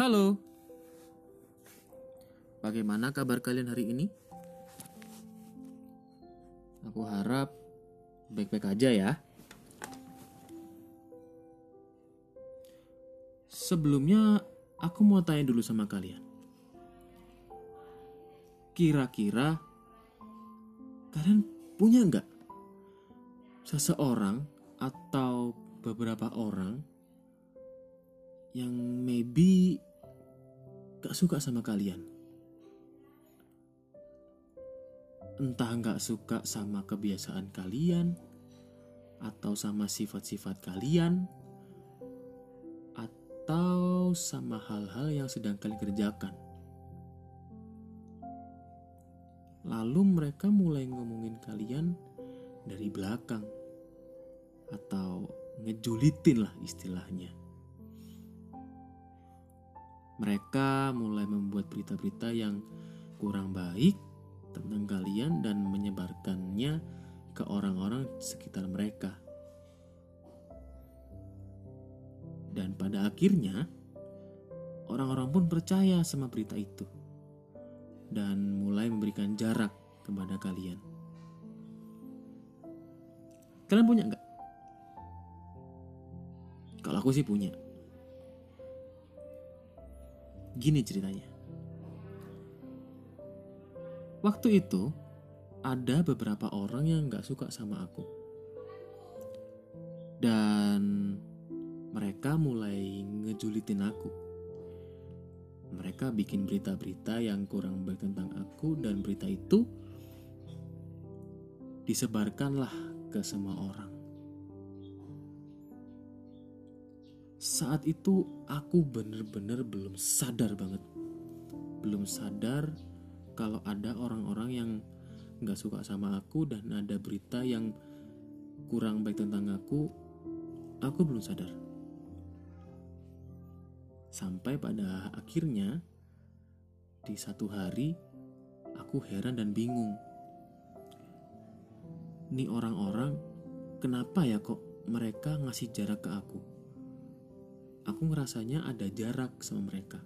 Halo. Bagaimana kabar kalian hari ini? Aku harap baik-baik aja ya. Sebelumnya, aku mau tanya dulu sama kalian. Kira-kira kalian punya nggak seseorang atau beberapa orang yang maybe gak suka sama kalian? Entah nggak suka sama kebiasaan kalian, atau sama sifat-sifat kalian, atau sama hal-hal yang sedang kalian kerjakan. Lalu mereka mulai ngomongin kalian dari belakang atau ngejulitin lah istilahnya. Mereka mulai membuat berita-berita yang kurang baik tentang kalian dan menyebarkannya ke orang-orang sekitar mereka. Dan pada akhirnya, orang-orang pun percaya sama berita itu dan mulai memberikan jarak kepada kalian. Kalian punya nggak? Kalau aku sih punya. Gini ceritanya. Waktu itu ada beberapa orang yang nggak suka sama aku. Dan mereka mulai ngejulitin aku. Mereka bikin berita-berita yang kurang baik tentang aku dan berita itu disebarkanlah ke semua orang. Saat itu aku bener-bener belum sadar banget. Belum sadar kalau ada orang-orang yang nggak suka sama aku dan ada berita yang kurang baik tentang aku, aku belum sadar. Sampai pada akhirnya di satu hari aku heran dan bingung. Nih orang-orang kenapa ya kok mereka ngasih jarak ke aku? Aku ngerasanya ada jarak sama mereka.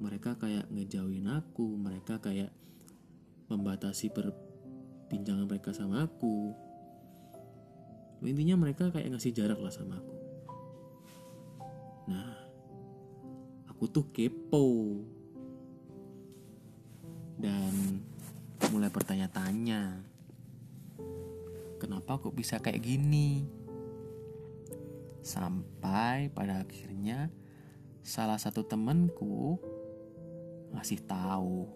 Mereka kayak ngejauhin aku, mereka kayak membatasi perbincangan mereka sama aku. Intinya mereka kayak ngasih jarak lah sama aku. Nah, aku tuh kepo. Dan mulai bertanya-tanya. Kenapa kok bisa kayak gini? Sampai pada akhirnya salah satu temanku ngasih tahu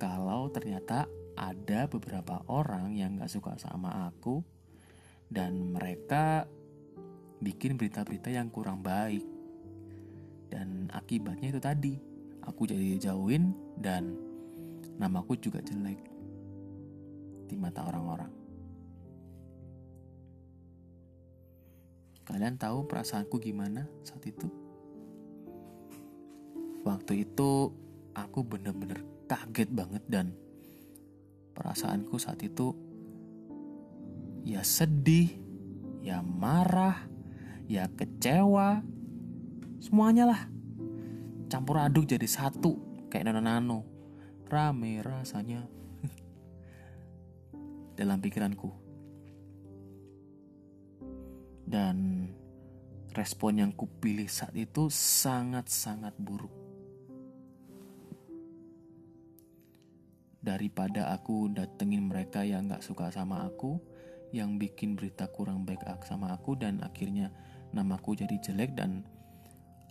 kalau ternyata ada beberapa orang yang gak suka sama aku dan mereka bikin berita-berita yang kurang baik. Dan akibatnya itu tadi aku jadi jauhin dan namaku juga jelek di mata orang-orang kalian tahu perasaanku gimana saat itu waktu itu aku bener-bener kaget banget dan perasaanku saat itu ya sedih, ya marah, ya kecewa, semuanya lah. Campur aduk jadi satu kayak nano-nano. Rame rasanya dalam pikiranku. Dan respon yang kupilih saat itu sangat-sangat buruk. daripada aku datengin mereka yang gak suka sama aku, yang bikin berita kurang baik sama aku dan akhirnya namaku jadi jelek dan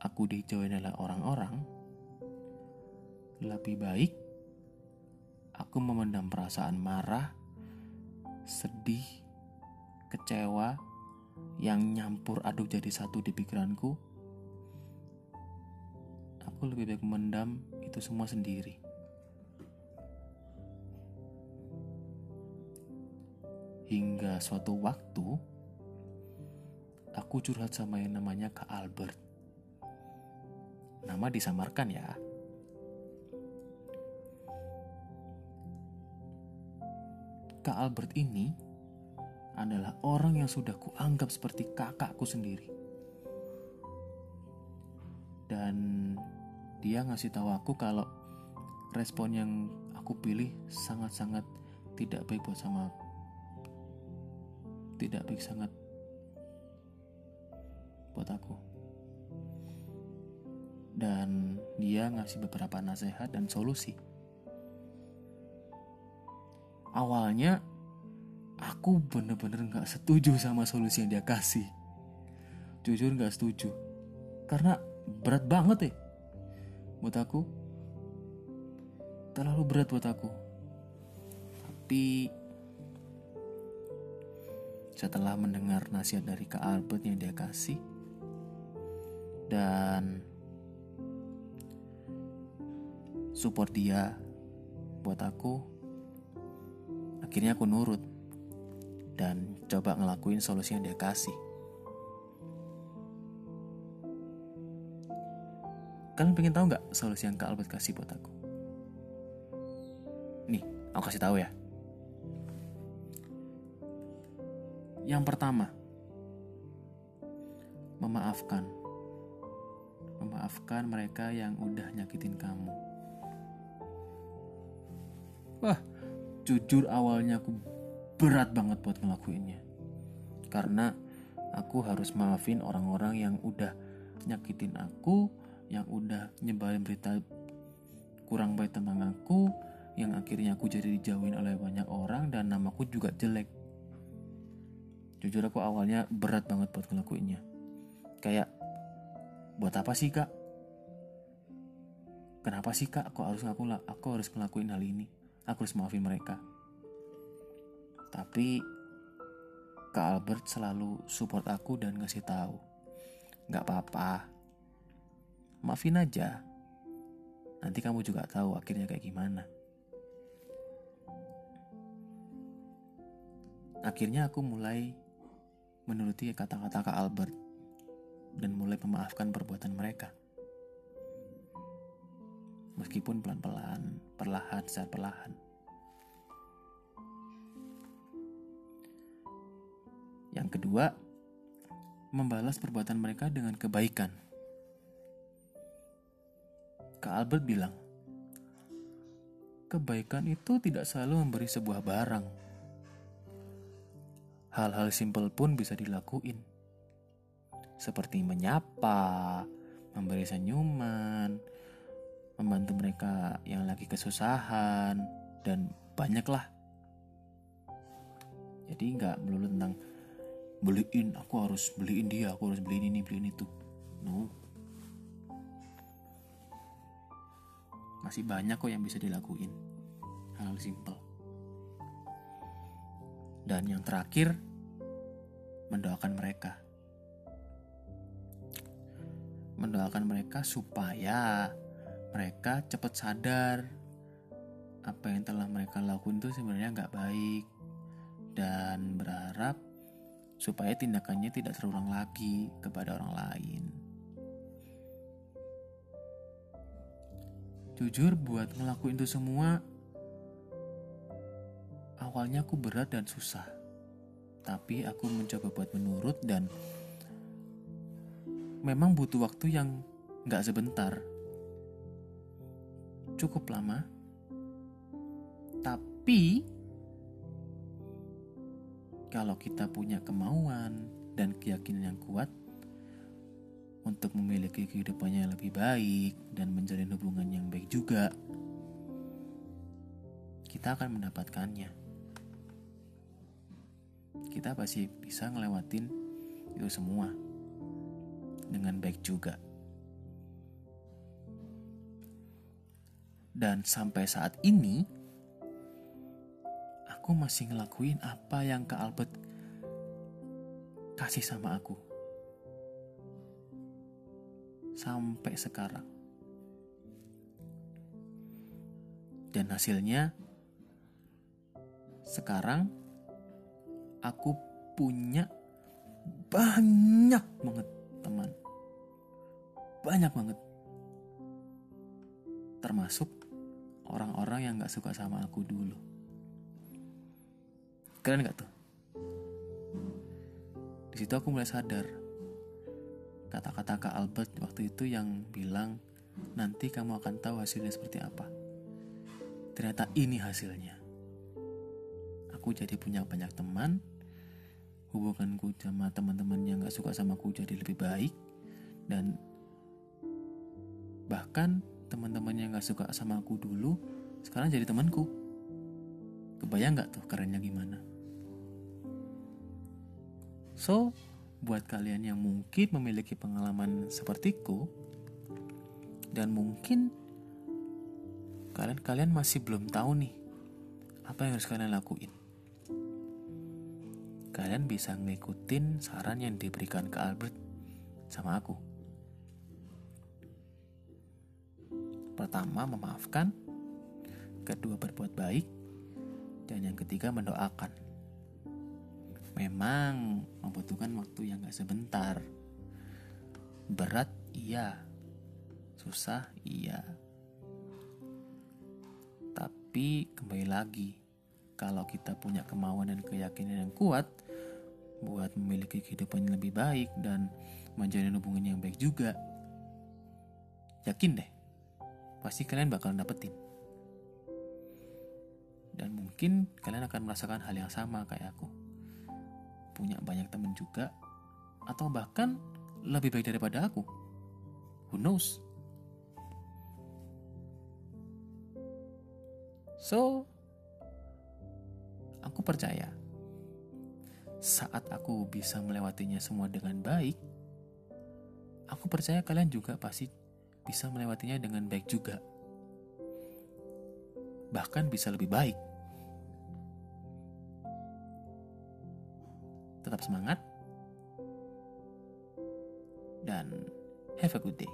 aku dijauhin oleh orang-orang, lebih baik aku memendam perasaan marah, sedih, kecewa yang nyampur aduk jadi satu di pikiranku. Aku lebih baik memendam itu semua sendiri. Hingga suatu waktu, aku curhat sama yang namanya Kak Albert. Nama disamarkan ya. Kak Albert ini adalah orang yang sudah kuanggap seperti kakakku sendiri. dan dia ngasih tahu aku kalau respon yang aku pilih sangat-sangat tidak baik buat sama tidak baik sangat buat aku. Dan dia ngasih beberapa nasihat dan solusi. Awalnya aku bener-bener gak setuju sama solusi yang dia kasih. Jujur gak setuju. Karena berat banget ya. Buat aku terlalu berat buat aku. Tapi setelah mendengar nasihat dari Kak Albert yang dia kasih dan support dia buat aku akhirnya aku nurut coba ngelakuin solusi yang dia kasih. Kalian pengen tahu nggak solusi yang Kak Albert kasih buat aku? Nih aku kasih tahu ya. Yang pertama memaafkan. Memaafkan mereka yang udah nyakitin kamu. Wah jujur awalnya aku berat banget buat ngelakuinnya karena aku harus maafin orang-orang yang udah nyakitin aku yang udah nyebarin berita kurang baik tentang aku yang akhirnya aku jadi dijauhin oleh banyak orang dan namaku juga jelek. Jujur aku awalnya berat banget buat ngelakuinnya. Kayak buat apa sih kak? Kenapa sih kak aku harus ngaku aku harus ngelakuin hal ini? Aku harus maafin mereka. Tapi Kak Albert selalu support aku dan ngasih tahu, nggak apa-apa, maafin aja. Nanti kamu juga tahu akhirnya kayak gimana. Akhirnya aku mulai menuruti kata-kata Kak Albert dan mulai memaafkan perbuatan mereka meskipun pelan-pelan, perlahan secara perlahan. Yang kedua, membalas perbuatan mereka dengan kebaikan. Kak Albert bilang, kebaikan itu tidak selalu memberi sebuah barang. Hal-hal simpel pun bisa dilakuin. Seperti menyapa, memberi senyuman, membantu mereka yang lagi kesusahan dan banyaklah jadi nggak melulu tentang beliin aku harus beliin dia aku harus beliin ini beliin itu. No. Masih banyak kok yang bisa dilakuin. Hal, simple. Dan yang terakhir mendoakan mereka. Mendoakan mereka supaya mereka cepat sadar apa yang telah mereka lakukan itu sebenarnya nggak baik. Dan berharap supaya tindakannya tidak terulang lagi kepada orang lain. Jujur buat ngelakuin itu semua awalnya aku berat dan susah. Tapi aku mencoba buat menurut dan memang butuh waktu yang nggak sebentar cukup lama, tapi kalau kita punya kemauan dan keyakinan yang kuat untuk memiliki kehidupannya yang lebih baik dan menjalin hubungan yang baik juga, kita akan mendapatkannya. Kita pasti bisa ngelewatin itu semua dengan baik juga. Dan sampai saat ini, aku masih ngelakuin apa yang Kak Albert kasih sama aku. Sampai sekarang. Dan hasilnya, sekarang aku punya banyak banget teman. Banyak banget. Termasuk orang-orang yang gak suka sama aku dulu. Keren gak tuh? Di situ aku mulai sadar kata-kata Kak Albert waktu itu yang bilang nanti kamu akan tahu hasilnya seperti apa. Ternyata ini hasilnya. Aku jadi punya banyak teman, hubunganku sama teman-teman yang gak suka sama aku jadi lebih baik, dan bahkan teman-teman yang gak suka sama aku dulu sekarang jadi temanku. Kebayang gak tuh kerennya gimana? So, buat kalian yang mungkin memiliki pengalaman sepertiku dan mungkin kalian-kalian masih belum tahu nih apa yang harus kalian lakuin. Kalian bisa ngikutin saran yang diberikan ke Albert sama aku. Pertama, memaafkan. Kedua, berbuat baik. Dan yang ketiga, mendoakan memang membutuhkan waktu yang gak sebentar. Berat, iya. Susah, iya. Tapi kembali lagi, kalau kita punya kemauan dan keyakinan yang kuat buat memiliki kehidupan yang lebih baik dan menjalin hubungan yang baik juga, yakin deh, pasti kalian bakal dapetin. Dan mungkin kalian akan merasakan hal yang sama kayak aku punya banyak teman juga, atau bahkan lebih baik daripada aku. Who knows? So, aku percaya saat aku bisa melewatinya semua dengan baik, aku percaya kalian juga pasti bisa melewatinya dengan baik juga. Bahkan bisa lebih baik. Tetap semangat, dan have a good day.